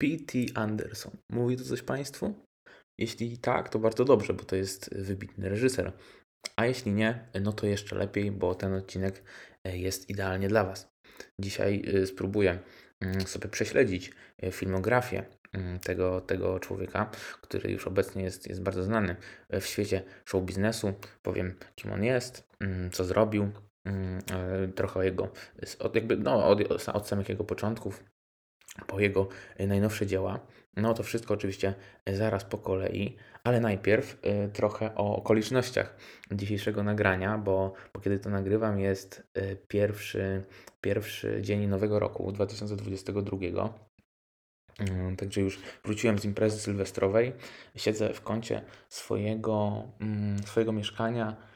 P.T. Anderson. Mówi to coś Państwu? Jeśli tak, to bardzo dobrze, bo to jest wybitny reżyser. A jeśli nie, no to jeszcze lepiej, bo ten odcinek e, jest idealnie dla Was. Dzisiaj e, spróbuję mm, sobie prześledzić e, filmografię mm, tego, tego człowieka, który już obecnie jest, jest bardzo znany w świecie show biznesu. Powiem, kim on jest, mm, co zrobił, trochę jego, od, jakby, no, od, od samych jego początków, po jego najnowsze dzieła. No to wszystko oczywiście zaraz po kolei, ale najpierw y, trochę o okolicznościach dzisiejszego nagrania, bo, bo kiedy to nagrywam jest pierwszy, pierwszy dzień nowego roku 2022. Mm, także już wróciłem z imprezy sylwestrowej. Siedzę w kącie swojego, mm, swojego mieszkania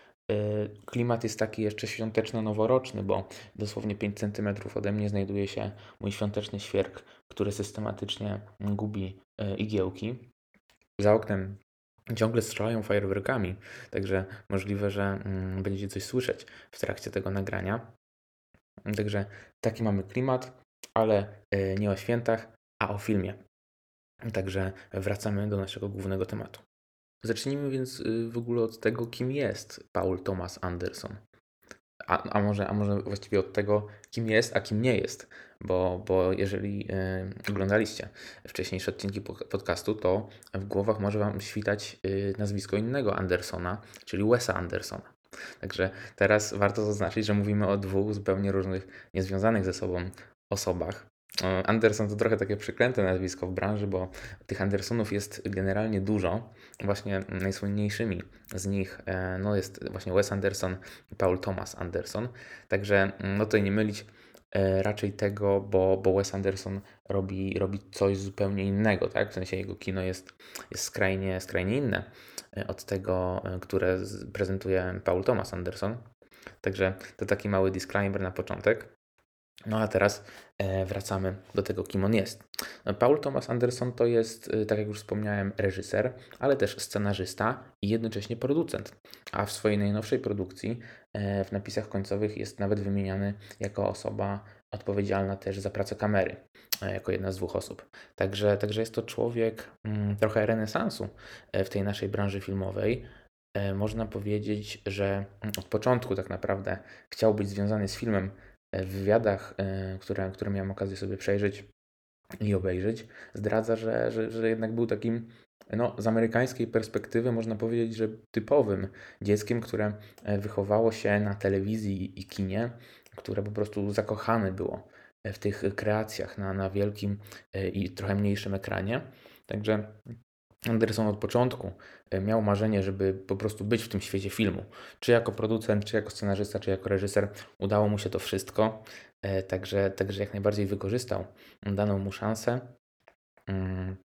klimat jest taki jeszcze świąteczno-noworoczny, bo dosłownie 5 cm ode mnie znajduje się mój świąteczny świerk, który systematycznie gubi y, igiełki. Za oknem ciągle strzelają fajerwerkami, także możliwe, że mm, będziecie coś słyszeć w trakcie tego nagrania. Także taki mamy klimat, ale y, nie o świętach, a o filmie. Także wracamy do naszego głównego tematu. Zacznijmy więc y, w ogóle od tego, kim jest Paul Thomas Anderson. A, a, może, a może właściwie od tego, kim jest, a kim nie jest. Bo, bo jeżeli y, oglądaliście wcześniejsze odcinki podcastu, to w głowach może Wam świtać y, nazwisko innego Andersona, czyli Wesa Andersona. Także teraz warto zaznaczyć, że mówimy o dwóch zupełnie różnych, niezwiązanych ze sobą osobach. Anderson to trochę takie przeklęte nazwisko w branży, bo tych Andersonów jest generalnie dużo. Właśnie najsłynniejszymi z nich e, no jest właśnie Wes Anderson i Paul Thomas Anderson. Także no tutaj nie mylić e, raczej tego, bo, bo Wes Anderson robi, robi coś zupełnie innego, tak? W sensie jego kino jest, jest skrajnie, skrajnie inne e, od tego, które prezentuje Paul Thomas Anderson. Także to taki mały disclaimer na początek. No a teraz e, wracamy do tego, kim on jest. Paul Thomas Anderson to jest, e, tak jak już wspomniałem, reżyser, ale też scenarzysta i jednocześnie producent. A w swojej najnowszej produkcji e, w napisach końcowych jest nawet wymieniany jako osoba odpowiedzialna też za pracę kamery, jako jedna z dwóch osób. Także, także jest to człowiek mm, trochę renesansu w tej naszej branży filmowej. Można powiedzieć, że od początku tak naprawdę chciał być związany z filmem w wywiadach, e, które, które miałem okazję sobie przejrzeć i obejrzeć, zdradza, że, że, że jednak był takim no, z amerykańskiej perspektywy można powiedzieć, że typowym dzieckiem, które e, wychowało się na telewizji i kinie, które po prostu zakochane było w tych kreacjach na, na wielkim e, i trochę mniejszym ekranie. Także Anderson od początku e, miał marzenie, żeby po prostu być w tym świecie filmu. Czy jako producent, czy jako scenarzysta, czy jako reżyser. Udało mu się to wszystko, e, także, także jak najbardziej wykorzystał daną mu szansę mm,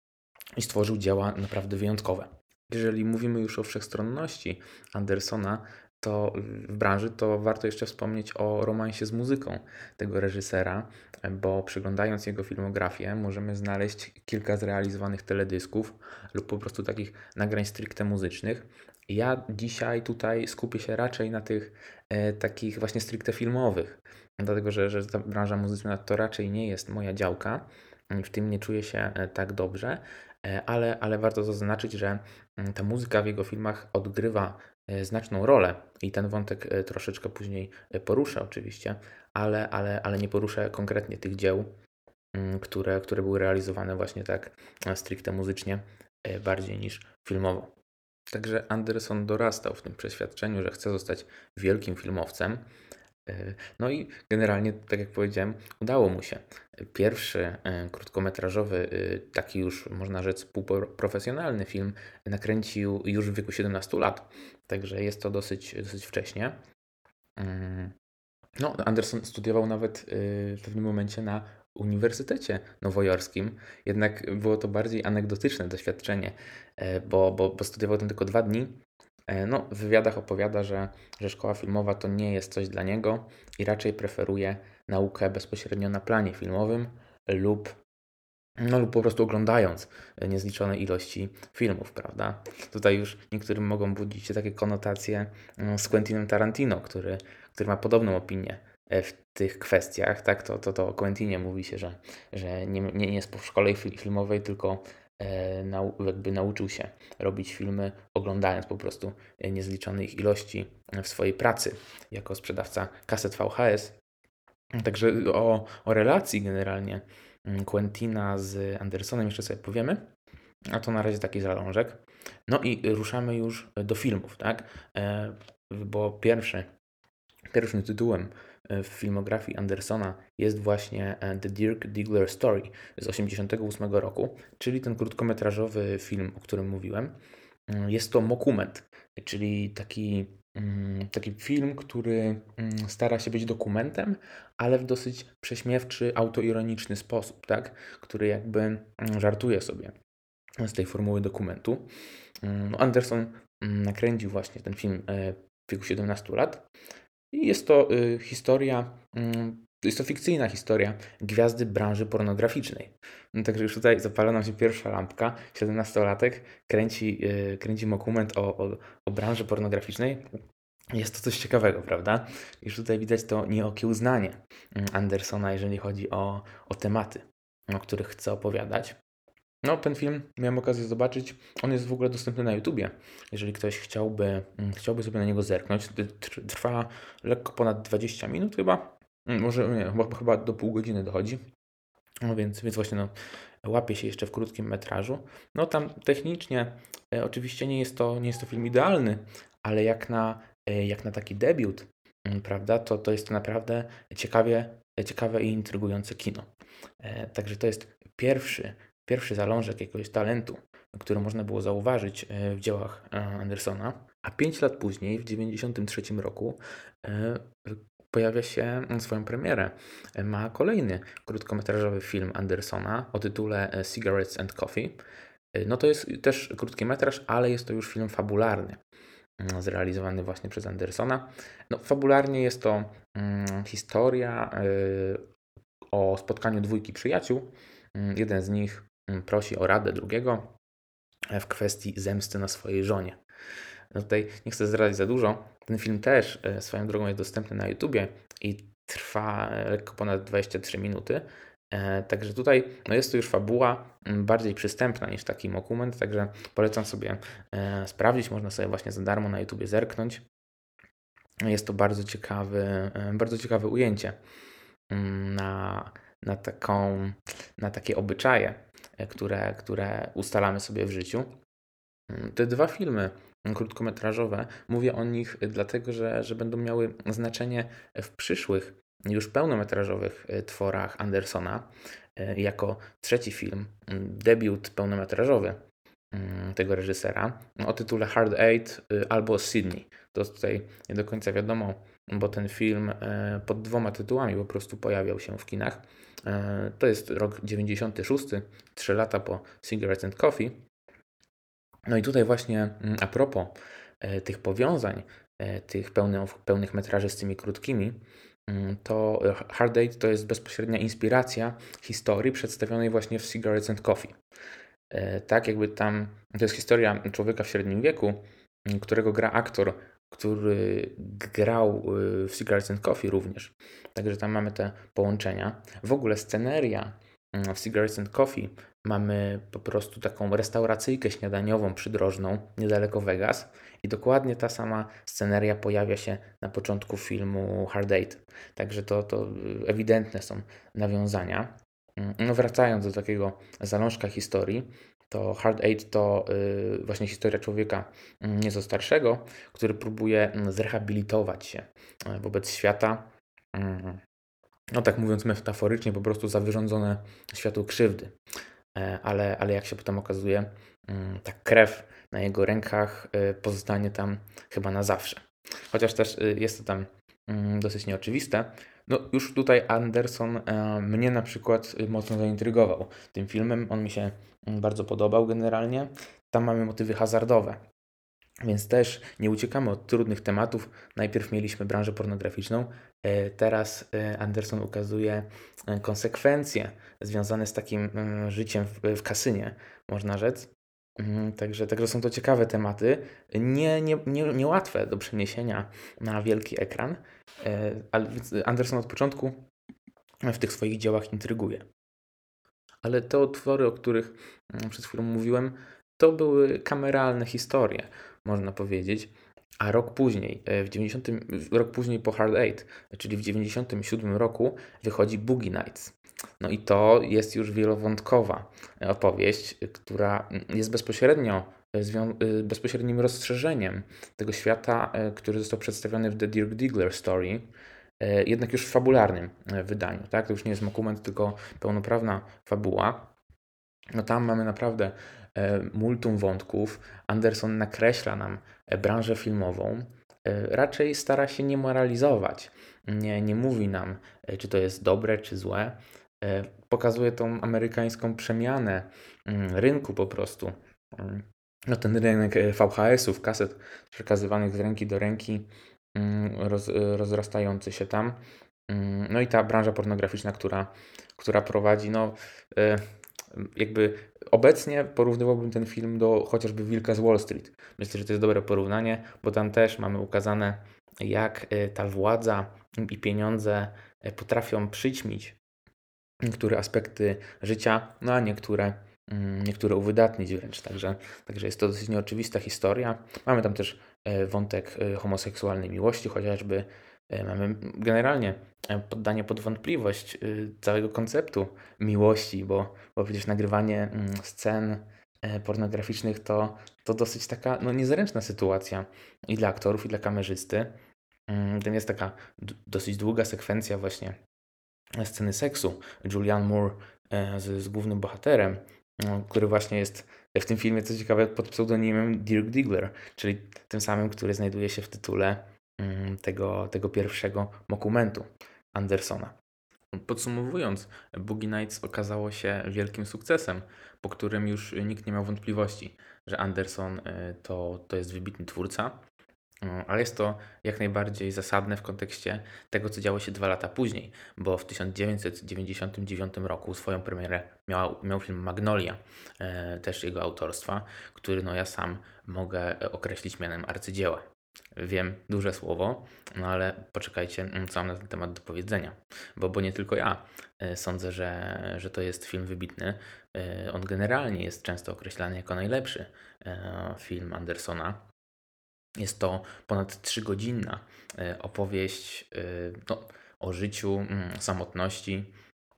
i stworzył dzieła naprawdę wyjątkowe. Jeżeli mówimy już o wszechstronności Andersona, to w branży, to warto jeszcze wspomnieć o romansie z muzyką tego reżysera, bo przyglądając jego filmografię możemy znaleźć kilka zrealizowanych teledysków lub po prostu takich nagrań stricte muzycznych. Ja dzisiaj tutaj skupię się raczej na tych e, takich właśnie stricte filmowych, dlatego że, że ta branża muzyczna to raczej nie jest moja działka, w tym nie czuję się e, tak dobrze, e, ale, ale warto zaznaczyć, że mm, ta muzyka w jego filmach odgrywa znaczną rolę i ten wątek e, troszeczkę później e, poruszę oczywiście, ale, ale, ale nie poruszę konkretnie tych dzieł, mm, które, które były realizowane właśnie tak stricte muzycznie, bardziej niż filmowo. Także Anderson dorastał w tym przeświadczeniu, że chce zostać wielkim filmowcem. No i generalnie, tak jak powiedziałem, udało mu się. Pierwszy krótkometrażowy, taki już można rzec półprofesjonalny film nakręcił już w wieku 17 lat. Także jest to dosyć, dosyć wcześnie. Mm. No, Anderson studiował nawet y, w pewnym momencie na Uniwersytecie Nowojorskim, jednak było to bardziej anegdotyczne doświadczenie, e, bo, bo, bo studiował tam tylko dwa dni. E, no, w wywiadach opowiada, że, że szkoła filmowa to nie jest coś dla niego i raczej preferuje naukę bezpośrednio na planie filmowym lub no lub po prostu oglądając niezliczone ilości filmów, prawda? Tutaj już niektórym mogą budzić się takie konotacje mm, z Quentinem Tarantino, który, który ma podobną opinię w tych kwestiach, tak, to, to, to o Quentinie mówi się, że, że nie, nie, nie jest po szkole filmowej, tylko e, nau, jakby nauczył się robić filmy, oglądając po prostu niezliczone ich ilości w swojej pracy jako sprzedawca kaset VHS. Także o, o relacji generalnie Quentina z Andersonem jeszcze sobie powiemy, a to na razie taki zalążek. No i ruszamy już do filmów, tak? E, bo pierwszy, pierwszym tytułem w filmografii Andersona jest właśnie e, The Dirk Diggler Story z 1988 roku, czyli ten krótkometrażowy film, o którym mówiłem. Mm, jest to mokument, czyli taki, mm, taki film, który mm, stara się być dokumentem, ale w dosyć prześmiewczy, autoironiczny sposób, tak? który jakby żartuje sobie z tej formuły dokumentu. No Anderson nakręcił właśnie ten film e, w wieku 17 lat i jest to y, historia, jest to fikcyjna historia gwiazdy branży pornograficznej. No, także już tutaj zapala nam się pierwsza lampka. 17-latek kręci, y, kręci dokument o, o, o branży pornograficznej. Jest to coś ciekawego, prawda? Już tutaj widać to nieokiełznanie mm, Andersona, jeżeli chodzi o, o tematy, o których chce opowiadać. No, ten film miałem okazję zobaczyć. On jest w ogóle dostępny na YouTubie. Jeżeli ktoś chciałby, mm, chciałby sobie na niego zerknąć, trwa lekko ponad 20 minut chyba. Mm, może nie, chyba do pół godziny dochodzi. No więc, więc właśnie no, łapie się jeszcze w krótkim metrażu. No tam technicznie e, oczywiście nie jest, to, nie jest to film idealny, ale jak na, e, jak na taki debiut, mm, prawda, to, to jest naprawdę ciekawie, ciekawe i intrygujące kino. E, także to jest pierwszy pierwszy zalążek jakiegoś talentu, który można było zauważyć e, w dziełach e, Andersona, a pięć lat później, w 1993 roku, e, pojawia się swoją premierę. Ma kolejny krótkometrażowy film Andersona o tytule Cigarettes and Coffee. No to jest też krótki metraż, ale jest to już film fabularny, mm, zrealizowany właśnie przez Andersona. No, fabularnie jest to mm, historia o spotkaniu dwójki przyjaciół. Mm, jeden z nich Mm, prosi o radę drugiego w kwestii zemsty na swojej żonie. No tutaj nie chcę zdradzić za dużo. Ten film też e, swoją drogą jest dostępny na YouTubie i trwa e, lekko ponad 23 minuty. E, także tutaj no jest to już fabuła bardziej przystępna niż taki dokument, także polecam sobie sprawdzić. Można sobie właśnie za darmo na YouTubie zerknąć. Jest to bardzo ciekawe, bardzo ciekawe ujęcie na, na, taką, na takie obyczaje które, które ustalamy sobie w życiu. Te dwa filmy krótkometrażowe, mówię o nich dlatego, że, że będą miały znaczenie w przyszłych, już pełnometrażowych e, tworach Andersona. E, jako trzeci film, debiut pełnometrażowy mm, tego reżysera o tytule Hard Eight albo Sydney. To tutaj nie do końca wiadomo, bo ten film pod dwoma tytułami po prostu pojawiał się w kinach. E, to jest rok 96, 3 lata po Cigarettes and Coffee. No i tutaj właśnie mm, a propos e, tych powiązań, e, tych pełnych, pełnych metraży z tymi krótkimi, mm, to Hard Date to jest bezpośrednia inspiracja historii przedstawionej właśnie w Cigarettes and Coffee. Tak jakby tam, to jest historia człowieka w średnim wieku, mm, którego gra aktor, który grał w Cigarettes and Coffee również. Także tam mamy te połączenia. W ogóle sceneria w Cigarettes and Coffee mamy po prostu taką restauracyjkę śniadaniową przydrożną niedaleko Vegas i dokładnie ta sama sceneria pojawia się na początku filmu Hard Eight. Także to, to ewidentne są nawiązania. Mm, no wracając do takiego zalążka historii, to Hard Eight to y, właśnie historia człowieka mm, nieco starszego, który próbuje mm, zrehabilitować się e, wobec świata, mm, no tak mówiąc metaforycznie, po prostu za wyrządzone światu krzywdy. E, ale, ale jak się potem okazuje, ta krew na jego rękach e, pozostanie tam chyba na zawsze. Chociaż też y, jest to tam dosyć nieoczywiste, no już tutaj Anderson e, mnie na przykład mocno zaintrygował tym filmem. On mi się mm, bardzo podobał generalnie. Tam mamy motywy hazardowe. Więc też nie uciekamy od trudnych tematów. Najpierw mieliśmy branżę pornograficzną, e, teraz e, Anderson ukazuje konsekwencje związane z takim mm, życiem w, kasynie, można rzec. Mm, Także, także są to ciekawe tematy, nie, nie, nie, niełatwe do przeniesienia na wielki ekran, e, ale Anderson od początku w tych swoich dziełach intryguje. Ale te utwory, o których mm, przed chwilą mówiłem, to były kameralne historie, można powiedzieć. A rok później, e, w 90, rok później po Hard Eight, czyli w 97 roku, wychodzi Boogie Nights. No i to jest już wielowątkowa opowieść, która jest bezpośrednio y, bezpośrednim rozszerzeniem tego świata, e, który został przedstawiony w The Dirk Diggler Story, e, jednak już w fabularnym e, wydaniu. Tak? To już nie jest dokument, tylko pełnoprawna fabuła. No tam mamy naprawdę e, multum wątków. Anderson nakreśla nam e, branżę filmową. E, Raczej stara się nie moralizować. Nie, nie mówi nam, e, czy to jest dobre, czy złe. E, Pokazuje tą amerykańską przemianę mm, rynku po prostu. Mm, No ten rynek e, VHS-ów, kaset przekazywanych z ręki do ręki, mm, roz, e, rozrastający się tam. No i ta branża pornograficzna, która, która prowadzi, no e, jakby obecnie porównywałbym ten film do chociażby Wilka z Wall Street. Myślę, że to jest dobre porównanie, bo tam też mamy ukazane, jak e, ta władza i pieniądze e, potrafią przyćmić niektóre aspekty życia, no a niektóre, mm, niektóre uwydatnić wręcz. Także, także jest to dosyć nieoczywista historia. Mamy tam też e, wątek homoseksualnej miłości, chociażby mamy generalnie e, poddanie pod wątpliwość e, całego konceptu miłości, bo, bo przecież nagrywanie mm, scen e, pornograficznych to, to dosyć taka no, niezręczna sytuacja i dla aktorów, i dla kamerzysty. Mm, Tam jest taka dosyć długa sekwencja właśnie sceny seksu Julianne Moore e, z, z głównym bohaterem, no, który właśnie jest w tym filmie, co ciekawe, pod pseudonimem Dirk Diggler, czyli tym samym, który znajduje się w tytule tego, tego pierwszego dokumentu Andersona. Podsumowując, Boogie Nights okazało się wielkim sukcesem, po którym już nikt nie miał wątpliwości, że Anderson e, to, to jest wybitny twórca, Mm, Ale jest to jak najbardziej zasadne w kontekście tego, co działo się dwa lata później, bo w 1999 roku swoją premierę miał, miał film Magnolia, e, też jego autorstwa, który no ja sam mogę e, określić mianem arcydzieła. Wiem, duże słowo, no ale poczekajcie, mm, co mam na ten temat do powiedzenia, bo, bo nie tylko ja e, sądzę, że, że to jest film wybitny. E, On generalnie jest często określany jako najlepszy e, film Andersona. Jest to ponad trzygodzinna opowieść no, o życiu, mm, samotności,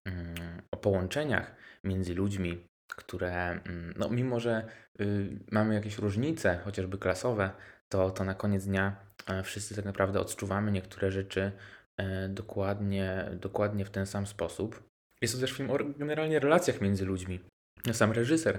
mm, o połączeniach między ludźmi, które, no, mimo że y, mamy jakieś różnice, chociażby klasowe, to, to na koniec dnia e, wszyscy tak naprawdę odczuwamy niektóre rzeczy e, dokładnie, dokładnie w ten sam sposób. Jest to też film o generalnie relacjach między ludźmi. Sam reżyser,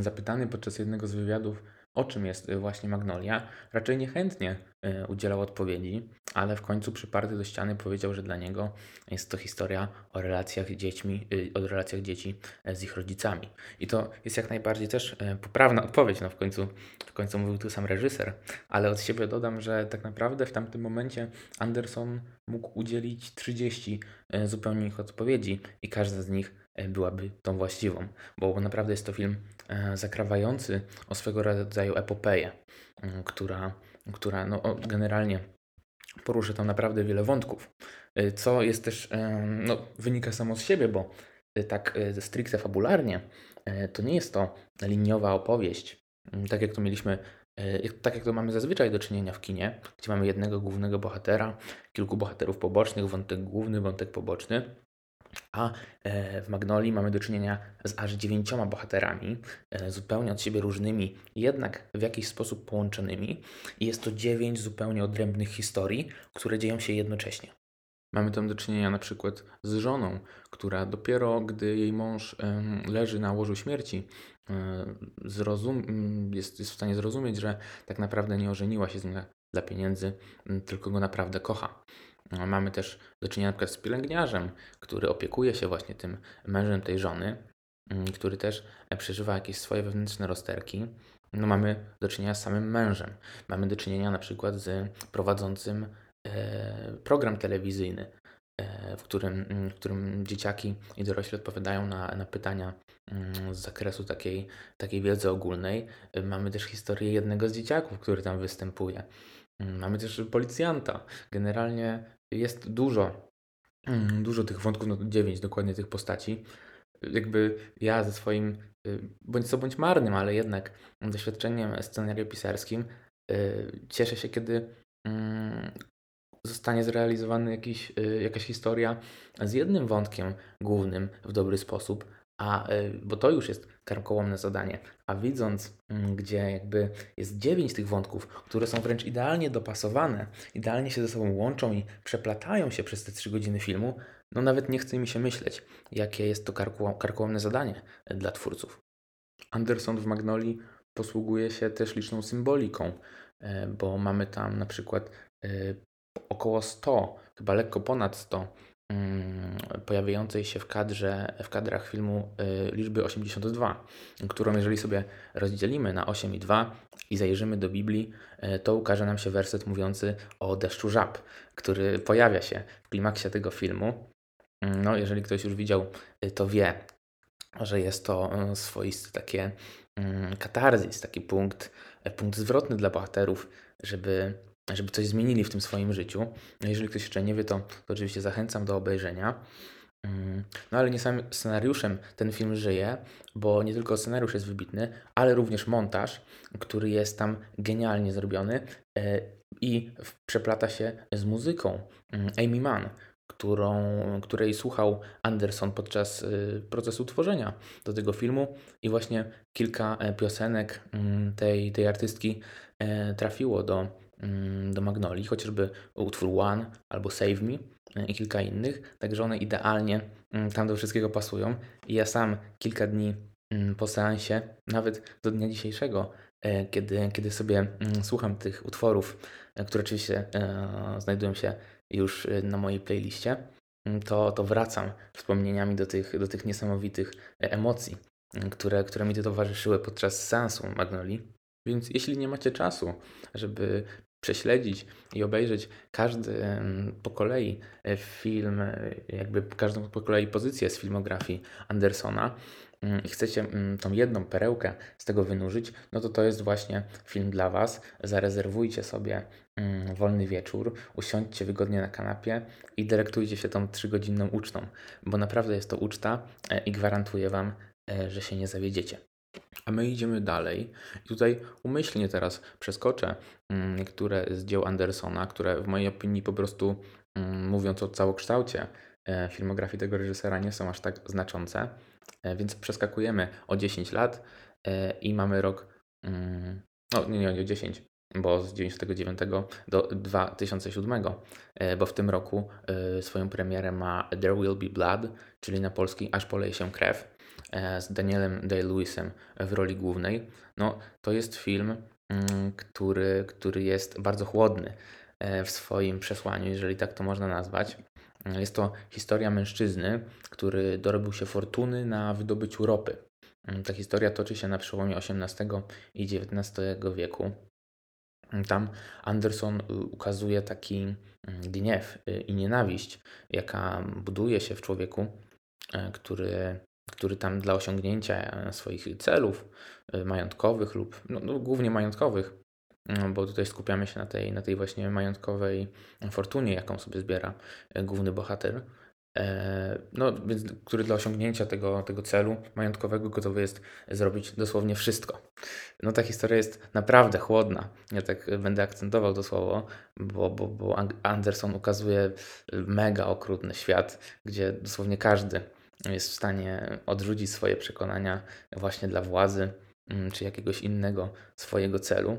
zapytany podczas jednego z wywiadów, o czym jest y, właśnie Magnolia, raczej niechętnie y, udzielał odpowiedzi, ale w końcu przyparty do ściany powiedział, że dla niego jest to historia o relacjach dziećmi, y, o relacjach dzieci z ich rodzicami. I to jest jak najbardziej też poprawna odpowiedź, no w końcu, w końcu mówił tu sam reżyser, ale od siebie dodam, że tak naprawdę w tamtym momencie Anderson mógł udzielić 30 e, zupełnie innych odpowiedzi i każda z nich byłaby tą właściwą, bo naprawdę jest to film zakrawający o swego rodzaju epopeję, która, która no, generalnie porusza tam naprawdę wiele wątków, e, co jest też, e, no, wynika samo z siebie, bo e, tak e, stricte fabularnie e, to nie jest to liniowa opowieść, tak jak to mieliśmy, e, tak jak to mamy zazwyczaj do czynienia w kinie, gdzie mamy jednego głównego bohatera, kilku bohaterów pobocznych, wątek główny, wątek poboczny. A e, w Magnolii mamy do czynienia z aż dziewięcioma bohaterami, e, zupełnie od siebie różnymi, jednak w jakiś sposób połączonymi. I jest to dziewięć zupełnie odrębnych historii, które dzieją się jednocześnie. Mamy tam do czynienia na przykład z żoną, która dopiero gdy jej mąż leży na łożu śmierci, e, zrozum- m, jest, jest w stanie zrozumieć, że tak naprawdę nie ożeniła się z nim dla- pieniędzy, tylko go naprawdę kocha. E, Mamy też do czynienia przykład z pielęgniarzem, który opiekuje się właśnie tym mężem tej żony, m, który też e, przeżywa jakieś swoje wewnętrzne rozterki. No mamy do czynienia z samym mężem. Mamy do czynienia na przykład z prowadzącym e, program telewizyjny, e, w którym, mm, w którym dzieciaki i dorośli odpowiadają na, na pytania mm, z zakresu takiej, takiej wiedzy ogólnej. Mamy też historię jednego z dzieciaków, który tam występuje. Mm, Mamy też policjanta. Generalnie jest dużo, mm, dużo tych wątków, no dziewięć dokładnie tych postaci. Jakby ja ze swoim, y, bądź co bądź marnym, ale jednak doświadczeniem scenariopisarskim y, cieszę się, kiedy mm, zostanie zrealizowany jakiś, y, jakaś historia z jednym wątkiem głównym w dobry sposób, a, y, bo to już jest karkołomne zadanie. A widząc, mm, gdzie jakby jest dziewięć tych wątków, które są wręcz idealnie dopasowane, idealnie się ze sobą łączą i przeplatają się przez te trzy godziny filmu, no nawet nie chce mi się myśleć, jakie jest to karkoło- karkołomne zadanie y, dla twórców. Anderson w Magnolii posługuje się też liczną symboliką, e, bo mamy tam na przykład około 100, chyba lekko ponad 100 mm, pojawiającej się w kadrze, w kadrach filmu e, liczby 82, którą jeżeli sobie rozdzielimy na 8 i 2 i zajrzymy do Biblii, e, to ukaże nam się werset mówiący o deszczu żab, który pojawia się w klimaksie tego filmu. Mm, No, jeżeli ktoś już widział, e, to wie, że jest to swoisty takie mm, katarzis, taki punkt, punkt zwrotny dla bohaterów, żeby, żeby coś zmienili w tym swoim życiu. No jeżeli ktoś jeszcze nie wie, to, to oczywiście zachęcam do obejrzenia. Mm, No ale nie samym scenariuszem ten film żyje, bo nie tylko scenariusz jest wybitny, ale również montaż, który jest tam genialnie zrobiony e, i przeplata się z muzyką mm, Amy Mann, którą, której słuchał Anderson podczas y, procesu tworzenia do tego filmu i właśnie kilka e, piosenek mm, tej, tej artystki e, trafiło do, do Magnolii, chociażby utwór One albo Save Me e, i kilka innych, także one idealnie mm, tam do wszystkiego pasują i ja sam kilka dni mm, po seansie, nawet do dnia dzisiejszego, e, kiedy, kiedy sobie mm, słucham tych utworów, e, które oczywiście znajdują się już na mojej playliście, mm, to, to wracam wspomnieniami do tych, do tych niesamowitych emocji, mm, które, które mi towarzyszyły podczas seansu Magnolii. Więc jeśli nie macie czasu, żeby prześledzić i obejrzeć każdy po kolei e, film, e, jakby każdą po kolei pozycję z filmografii Andersona mm, i chcecie mm, tą jedną perełkę z tego wynurzyć, no to to jest właśnie film dla Was. Zarezerwujcie sobie mm, wolny wieczór, usiądźcie wygodnie na kanapie i delektujcie się tą trzygodzinną ucztą, bo naprawdę jest to uczta e, i gwarantuję Wam, że się nie zawiedziecie. A my idziemy dalej. I tutaj umyślnie teraz przeskoczę mm, niektóre z dzieł Andersona, które w mojej opinii po prostu mm, mówiąc o całokształcie e, filmografii tego reżysera nie są aż tak znaczące. E, Więc przeskakujemy o 10 lat e, i mamy rok, mm, no nie, nie, nie 10, bo z 99 do 2007, e, bo w tym roku swoją premierę ma There Will Be Blood, czyli na polski Aż poleje się krew z Danielem Day-Lewisem w roli głównej. No, to jest film, mm, który, który jest bardzo chłodny e, w swoim przesłaniu, jeżeli tak to można nazwać. Jest to historia mężczyzny, który dorobił się fortuny na wydobyciu ropy. Mm, Ta historia toczy się na przełomie XVIII i XIX wieku. Tam Anderson y, ukazuje taki mm, gniew y, i nienawiść, jaka buduje się w człowieku, e, który, który tam dla osiągnięcia e, swoich celów e, majątkowych lub no, no, głównie majątkowych, mm, bo tutaj skupiamy się na tej, na tej właśnie majątkowej fortunie, jaką sobie zbiera e, główny bohater. No, więc który dla osiągnięcia tego, tego celu majątkowego gotowy jest zrobić dosłownie wszystko. No ta historia jest naprawdę chłodna. Ja tak będę akcentował to słowo, bo, bo, bo Anderson ukazuje mega okrutny świat, gdzie dosłownie każdy jest w stanie odrzucić swoje przekonania właśnie dla władzy mm, czy jakiegoś innego swojego celu.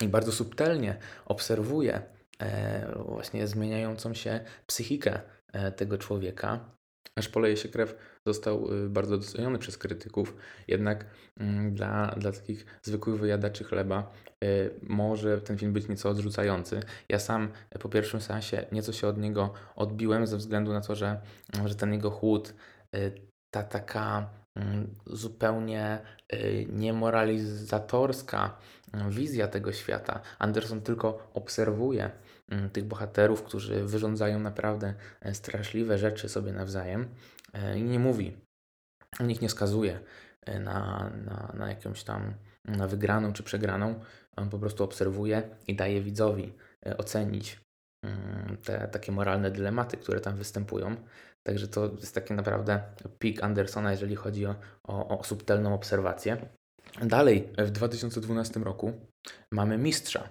I bardzo subtelnie obserwuje e, właśnie zmieniającą się psychikę e, tego człowieka. Aż poleje się krew został y, bardzo doceniony przez krytyków, jednak mm, dla, dla takich zwykłych wyjadaczy chleba y, może ten film być nieco odrzucający. Ja sam y, po pierwszym seansie nieco się od niego odbiłem ze względu na to, że, że ten jego chłód, ta taka mm, zupełnie niemoralizatorska mm, wizja tego świata. Anderson tylko obserwuje mm, tych bohaterów, którzy wyrządzają naprawdę e, straszliwe rzeczy sobie nawzajem e, i nie mówi, nikt nie skazuje e, na, na, na jakąś tam na wygraną czy przegraną. On po prostu obserwuje i daje widzowi ocenić te takie moralne dylematy, które tam występują. Także to jest taki naprawdę peak Andersona, jeżeli chodzi o, o, o subtelną obserwację. Dalej, w 2012 roku mamy Mistrza.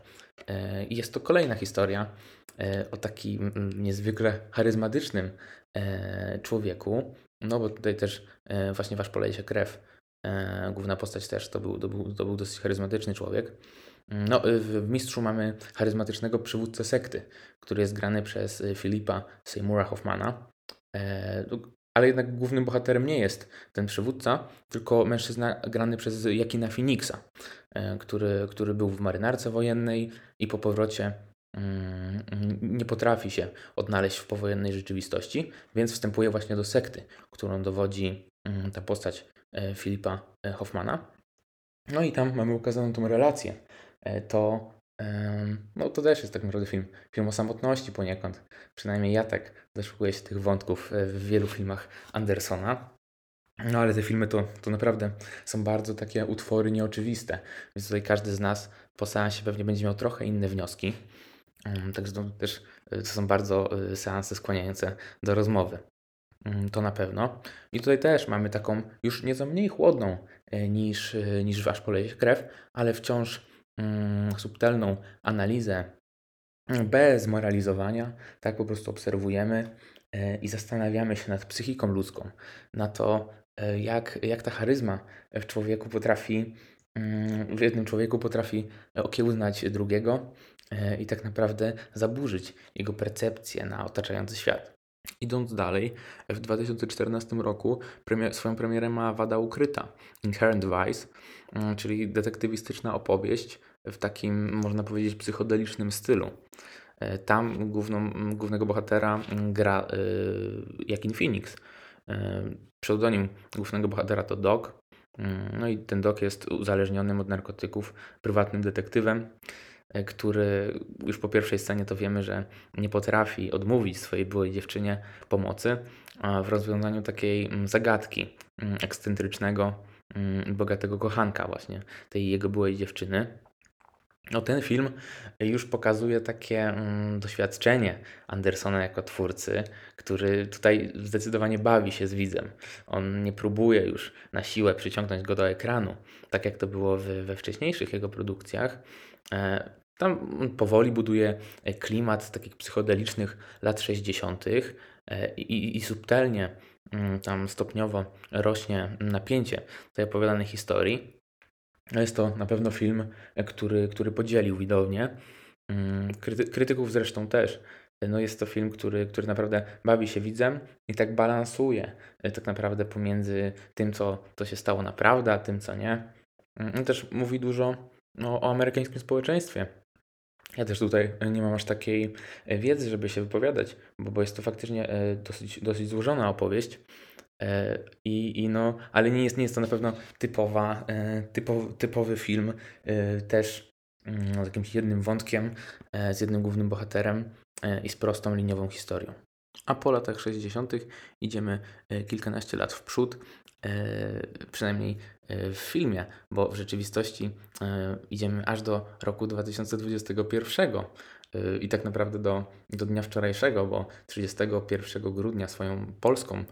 E, I jest to kolejna historia e, o takim niezwykle charyzmatycznym e, człowieku. No bo tutaj też właśnie wasz poleje się krew. Główna postać też to był, to był, to był dosyć charyzmatyczny człowiek. No, w Mistrzu mamy charyzmatycznego przywódcę sekty, który jest grany przez Filipa Seymoura Hoffmana. E, ale jednak głównym bohaterem nie jest ten przywódca, tylko mężczyzna grany przez Jakina Phoenixa, e, który, który był w marynarce wojennej i po powrocie mm, nie potrafi się odnaleźć w powojennej rzeczywistości, więc wstępuje właśnie do sekty, którą dowodzi mm, ta postać e, Filipa Hoffmana. No i tam mamy ukazaną tą relację. To no to też jest tak naprawdę film, film o samotności poniekąd. Przynajmniej ja tak doszukuję się tych wątków e, w wielu filmach Andersona. No ale te filmy to, to naprawdę są bardzo takie utwory nieoczywiste, więc tutaj każdy z nas po seansie pewnie będzie miał trochę inne wnioski. Także to też e, to są bardzo e, seanse skłaniające do rozmowy. Mm, to na pewno. I tutaj też mamy taką już nieco mniej chłodną niż, niż wasz poleje krew, ale wciąż subtelną analizę bez moralizowania, tak po prostu obserwujemy e, i zastanawiamy się nad psychiką ludzką, na to, e, jak, jak ta charyzma w człowieku potrafi, mm, w jednym człowieku potrafi okiełznać drugiego e, i tak naprawdę zaburzyć jego percepcję na otaczający świat. Idąc dalej, w 2014 roku premier, swoją premierę ma Wada Ukryta, Inherent Vice, mm, czyli detektywistyczna opowieść w takim, można powiedzieć, psychodelicznym stylu. E, tam główną, głównego bohatera gra y, Jakin Phoenix. E, pseudonim głównego bohatera to Doc. No i ten Doc jest uzależnionym od narkotyków, prywatnym detektywem, który już po pierwszej scenie to wiemy, że nie potrafi odmówić swojej byłej dziewczynie pomocy w rozwiązaniu takiej zagadki ekscentrycznego, bogatego kochanka właśnie tej jego byłej dziewczyny. No, ten film już pokazuje takie mm, doświadczenie Andersona jako twórcy, który tutaj zdecydowanie bawi się z widzem. On nie próbuje już na siłę przyciągnąć go do ekranu, tak jak to było w, we wcześniejszych jego produkcjach. E, tam powoli buduje klimat takich psychodelicznych lat 60. E, i, i subtelnie mm, tam stopniowo rośnie napięcie tej opowiadanej historii. Jest to na pewno film, który, który podzielił widownię. Mm, kryty, krytyków zresztą też. No jest to film, który, który naprawdę bawi się widzem i tak balansuje e, tak naprawdę pomiędzy tym, co to się stało naprawdę, a tym, co nie. Mm, też mówi dużo no, o amerykańskim społeczeństwie. Ja też tutaj nie mam aż takiej e, wiedzy, żeby się wypowiadać, bo, bo jest to faktycznie e, dosyć, dosyć złożona opowieść. E, I, i no, ale nie jest, nie jest to na pewno typowa, e, typowy, typowy film, e, też mm, z jakimś jednym wątkiem, z jednym głównym bohaterem i z prostą liniową historią. A po latach 60. idziemy kilkanaście lat w przód, przynajmniej w filmie, bo w rzeczywistości idziemy aż do roku 2021 i tak naprawdę do, do dnia wczorajszego, bo 31 grudnia swoją polską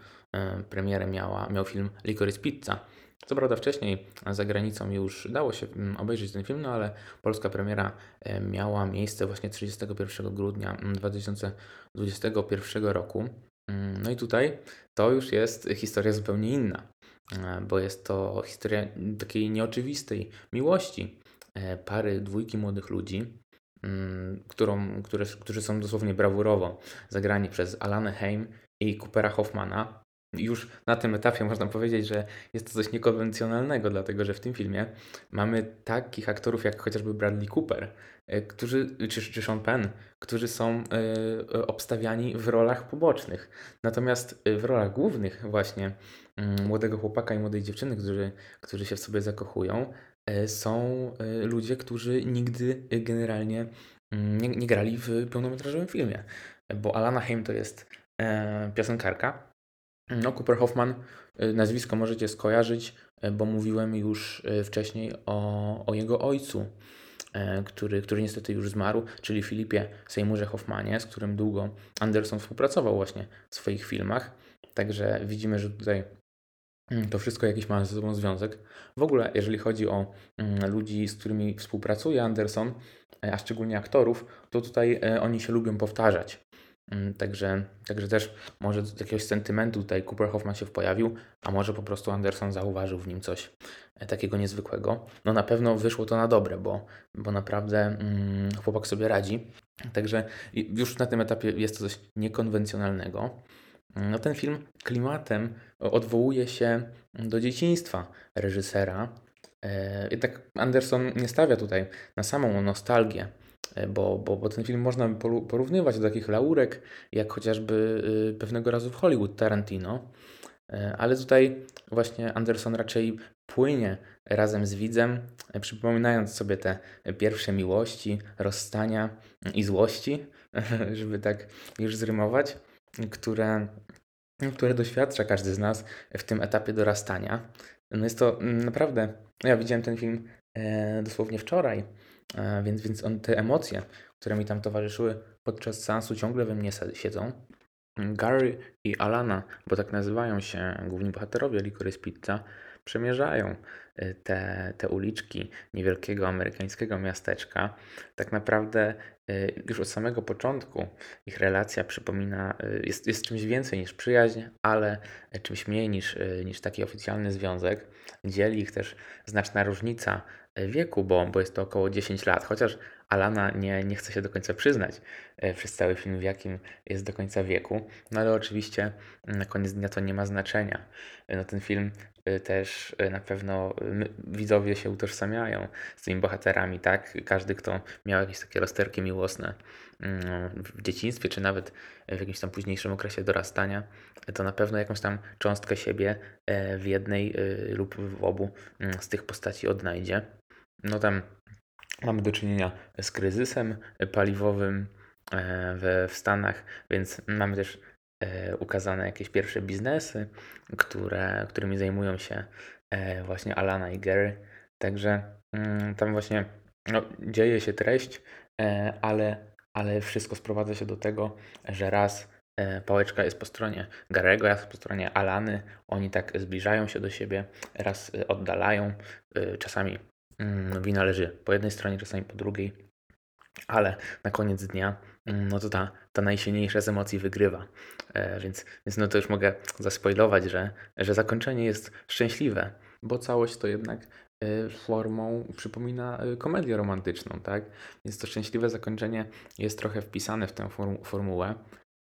premierę miała, miał film Licorice Pizza. Co prawda wcześniej za granicą już dało się mm, obejrzeć ten film, no ale polska premiera e, miała miejsce właśnie 31 grudnia 2021 mm, roku. Mm, no i tutaj to już jest historia zupełnie inna, e, bo jest to historia takiej nieoczywistej miłości pary dwójki młodych ludzi, którą, które, którzy są dosłownie brawurowo zagrani przez Alanę Heim i Coopera Hoffmana już na tym etapie można powiedzieć, że jest to coś niekonwencjonalnego, dlatego że w tym filmie mamy takich aktorów jak chociażby Bradley Cooper, e, którzy, czy, czy Sean Penn, którzy są y, obstawiani w rolach pobocznych. Natomiast w rolach głównych właśnie mm, młodego chłopaka i młodej dziewczyny, którzy, którzy się w sobie zakochują, e, są e, ludzie, którzy nigdy generalnie mm, nie, nie grali w pełnometrażowym filmie. Bo Alana Haim to jest e, piosenkarka. No, Cooper Hoffman, nazwisko możecie skojarzyć, bo mówiłem już wcześniej o, o jego ojcu, który, który niestety już zmarł, czyli Filipie Seymourze Hoffmanie, z którym długo Anderson współpracował właśnie w swoich filmach. Także widzimy, że tutaj mm, to wszystko jakiś ma ze sobą związek. W ogóle, jeżeli chodzi o mm, ludzi, z którymi współpracuje Anderson, a szczególnie aktorów, to tutaj oni się lubią powtarzać. Mm, także, także też może z jakiegoś sentymentu tutaj Cooper Hoffman się pojawił, a może po prostu Anderson zauważył w nim coś e, takiego niezwykłego. No na pewno wyszło to na dobre, bo, bo naprawdę mm, chłopak sobie radzi. Także już na tym etapie jest to coś niekonwencjonalnego. No ten film klimatem odwołuje się do dzieciństwa reżysera. E, jednak Anderson nie stawia tutaj na samą nostalgię, e, bo, bo, bo ten film można porównywać do takich laurek, jak chociażby y, pewnego razu w Hollywood Tarantino. E, ale tutaj właśnie Anderson raczej płynie razem z widzem, przypominając sobie te pierwsze miłości, rozstania i złości, żeby tak już zrymować które, które doświadcza każdy z nas w tym etapie dorastania. No jest to mm, naprawdę, ja widziałem ten film e, dosłownie wczoraj, e, więc, więc on, te emocje, które mi tam towarzyszyły podczas seansu ciągle we mnie siedzą. Gary i Alana, bo tak nazywają się główni bohaterowie Licorice Pizza, przemierzają y, te, te uliczki niewielkiego amerykańskiego miasteczka. Tak naprawdę y, już od samego początku ich relacja przypomina, jest, jest czymś więcej niż przyjaźń, ale czymś mniej niż, niż taki oficjalny związek. Dzieli ich też znaczna różnica wieku, bo, bo jest to około 10 lat, chociaż Alana nie, nie chce się do końca przyznać przez cały film, w jakim jest do końca wieku, no ale oczywiście na koniec dnia to nie ma znaczenia. No, ten film Y, też na pewno widzowie się utożsamiają z tymi bohaterami, tak? Każdy, kto miał jakieś takie rozterki miłosne mm, w dzieciństwie, czy nawet w jakimś tam późniejszym okresie dorastania, to na pewno jakąś tam cząstkę siebie e, w jednej lub w obu mm, z tych postaci odnajdzie. No tam mamy do czynienia z kryzysem paliwowym e, w, Stanach, więc mamy też E, ukazane jakieś pierwsze biznesy, które, którymi zajmują się e, właśnie Alana i Gary. Także mm, tam właśnie no, dzieje się treść, ale, ale wszystko sprowadza się do tego, że raz pałeczka jest po stronie Garego, raz po stronie Alany. Oni tak zbliżają się do siebie, raz oddalają. Czasami wina leży po jednej stronie, czasami po drugiej, ale na koniec dnia Mm, no to ta, ta najsilniejsza z emocji wygrywa. E, więc, więc no to już mogę zaspoilować, że, że zakończenie jest szczęśliwe, bo całość to jednak e, formą przypomina e, komedię romantyczną, tak? Więc to szczęśliwe zakończenie jest trochę wpisane w tę form formułę.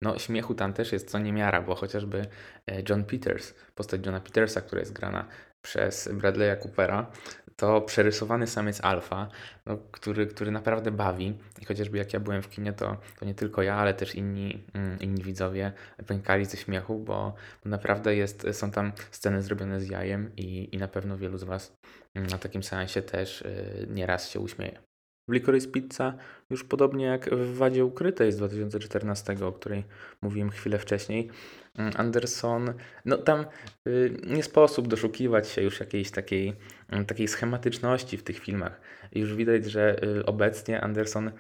No, śmiechu tam też jest co niemiara, bo chociażby e, John Peters, postać Johna Petersa, która jest grana przez Bradley'a Coopera, to przerysowany samiec alfa, no, który, który naprawdę bawi. I chociażby jak ja byłem w kinie, to, to nie tylko ja, ale też inni, mm, inni widzowie pękali ze śmiechu, bo, naprawdę jest, są tam sceny zrobione z jajem i, i na pewno wielu z Was na takim seansie też y, nieraz się uśmieje. W Licorice Pizza już podobnie jak w Wadzie Ukrytej z 2014, o której mówiłem chwilę wcześniej, mm, Anderson, no tam y, nie sposób doszukiwać się już jakiejś takiej, mm, takiej schematyczności w tych filmach. Już widać, że y, obecnie Anderson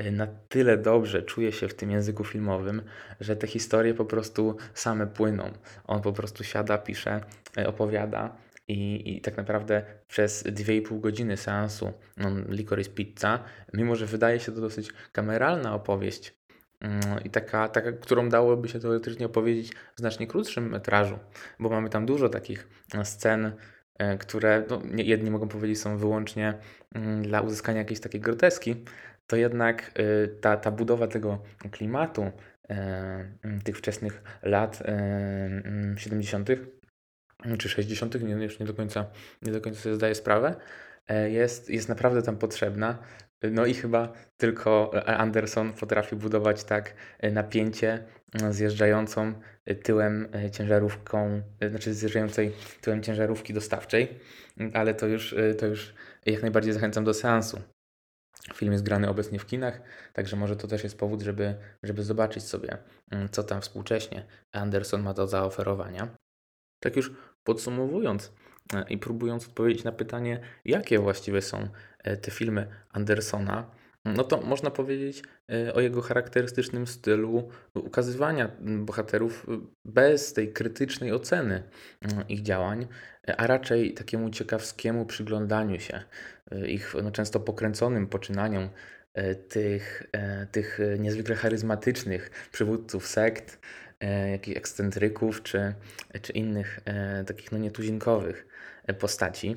y, na tyle dobrze czuje się w tym języku filmowym, że te historie po prostu same płyną. On po prostu siada, pisze, opowiada i, I tak naprawdę przez 2,5 godziny seansu no, Licorice Pizza, mimo że wydaje się to dosyć kameralna opowieść mm, i taka, taka, którą dałoby się teoretycznie opowiedzieć w znacznie krótszym metrażu, bo mamy tam dużo takich e, scen, e, które no, jedni mogą powiedzieć są wyłącznie mm, dla uzyskania jakiejś takiej groteski, to jednak e, ta, ta budowa tego klimatu tych wczesnych lat 70 czy 60., nie, już nie do końca, nie do końca sobie zdaję sprawę, e, jest, jest naprawdę tam potrzebna. No i chyba tylko Anderson potrafi budować tak e, napięcie zjeżdżającą tyłem e, ciężarówką, e, znaczy zjeżdżającej tyłem ciężarówki dostawczej, ale to już, e, to już jak najbardziej zachęcam do seansu. Film jest grany obecnie w kinach, także może to też jest powód, żeby, żeby zobaczyć sobie, mm, co tam współcześnie Anderson ma do zaoferowania. Tak już podsumowując e, i próbując odpowiedzieć na pytanie, jakie właściwie są e, te filmy Andersona, no to można powiedzieć e, o jego charakterystycznym stylu ukazywania bohaterów bez tej krytycznej oceny ich działań, a raczej takiemu ciekawskiemu przyglądaniu się ich no, często pokręconym poczynaniom tych, tych niezwykle charyzmatycznych przywódców sekt, jakichś ekscentryków czy, czy innych e, takich no nietuzinkowych e, postaci.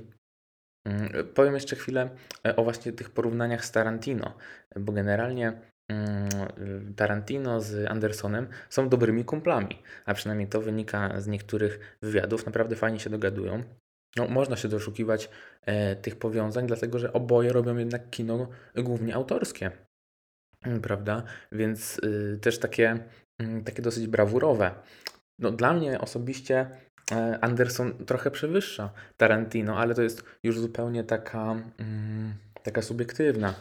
Mm, Powiem jeszcze chwilę e, o właśnie tych porównaniach z Tarantino, bo generalnie mm, Tarantino z Andersonem są dobrymi kumplami, a przynajmniej to wynika z niektórych wywiadów. Naprawdę fajnie się dogadują. No, można się doszukiwać e, tych powiązań, dlatego że oboje robią jednak kino głównie autorskie, mm, prawda? Więc y, też takie, takie dosyć brawurowe. No, dla mnie osobiście e, Anderson trochę przewyższa Tarantino, ale to jest już zupełnie taka, mm, taka subiektywna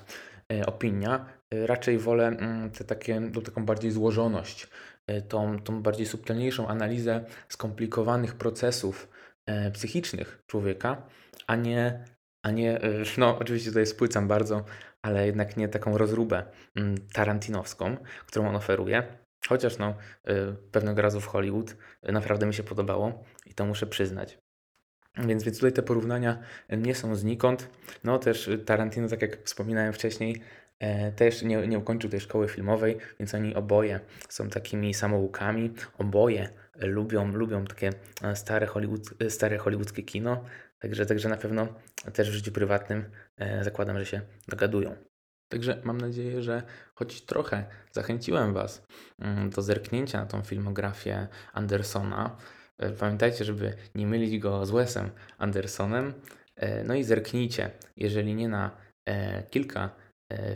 e, opinia. E, Raczej wolę mm, te takie, no, taką bardziej złożoność, tą, tą bardziej subtelniejszą analizę skomplikowanych procesów psychicznych człowieka, a nie, a nie, no oczywiście tutaj spłycam bardzo, ale jednak nie taką rozróbę mm, tarantinowską, którą on oferuje. Chociaż no, y, pewnego razu w Hollywood y, naprawdę mi się podobało i to muszę przyznać. Więc, więc tutaj te porównania nie są znikąd. No też y, Tarantino, tak jak wspominałem wcześniej, e, też nie, nie ukończył tej szkoły filmowej, więc oni oboje są takimi samoukami. Oboje lubią, lubią takie e, stare, Hollywood, e, stare hollywoodzkie kino. Także, także na pewno też w życiu prywatnym e, zakładam, że się dogadują. Także mam nadzieję, że choć trochę zachęciłem Was mm, do zerknięcia na tą filmografię Andersona. E, Pamiętajcie, żeby nie mylić go z Wesem Andersonem. E, No i zerknijcie, jeżeli nie na e, kilka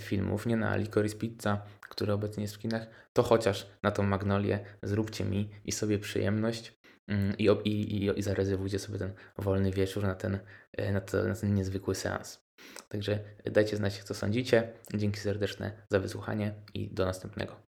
filmów, nie na Licorice Pizza, który obecnie jest w kinach, to chociaż na tą Magnolię zróbcie mi i sobie przyjemność mm, i, i, i, i zarezerwujcie sobie ten wolny wieczór na ten, na, to, na ten niezwykły seans. Także dajcie znać, co sądzicie. Dzięki serdeczne za wysłuchanie i do następnego.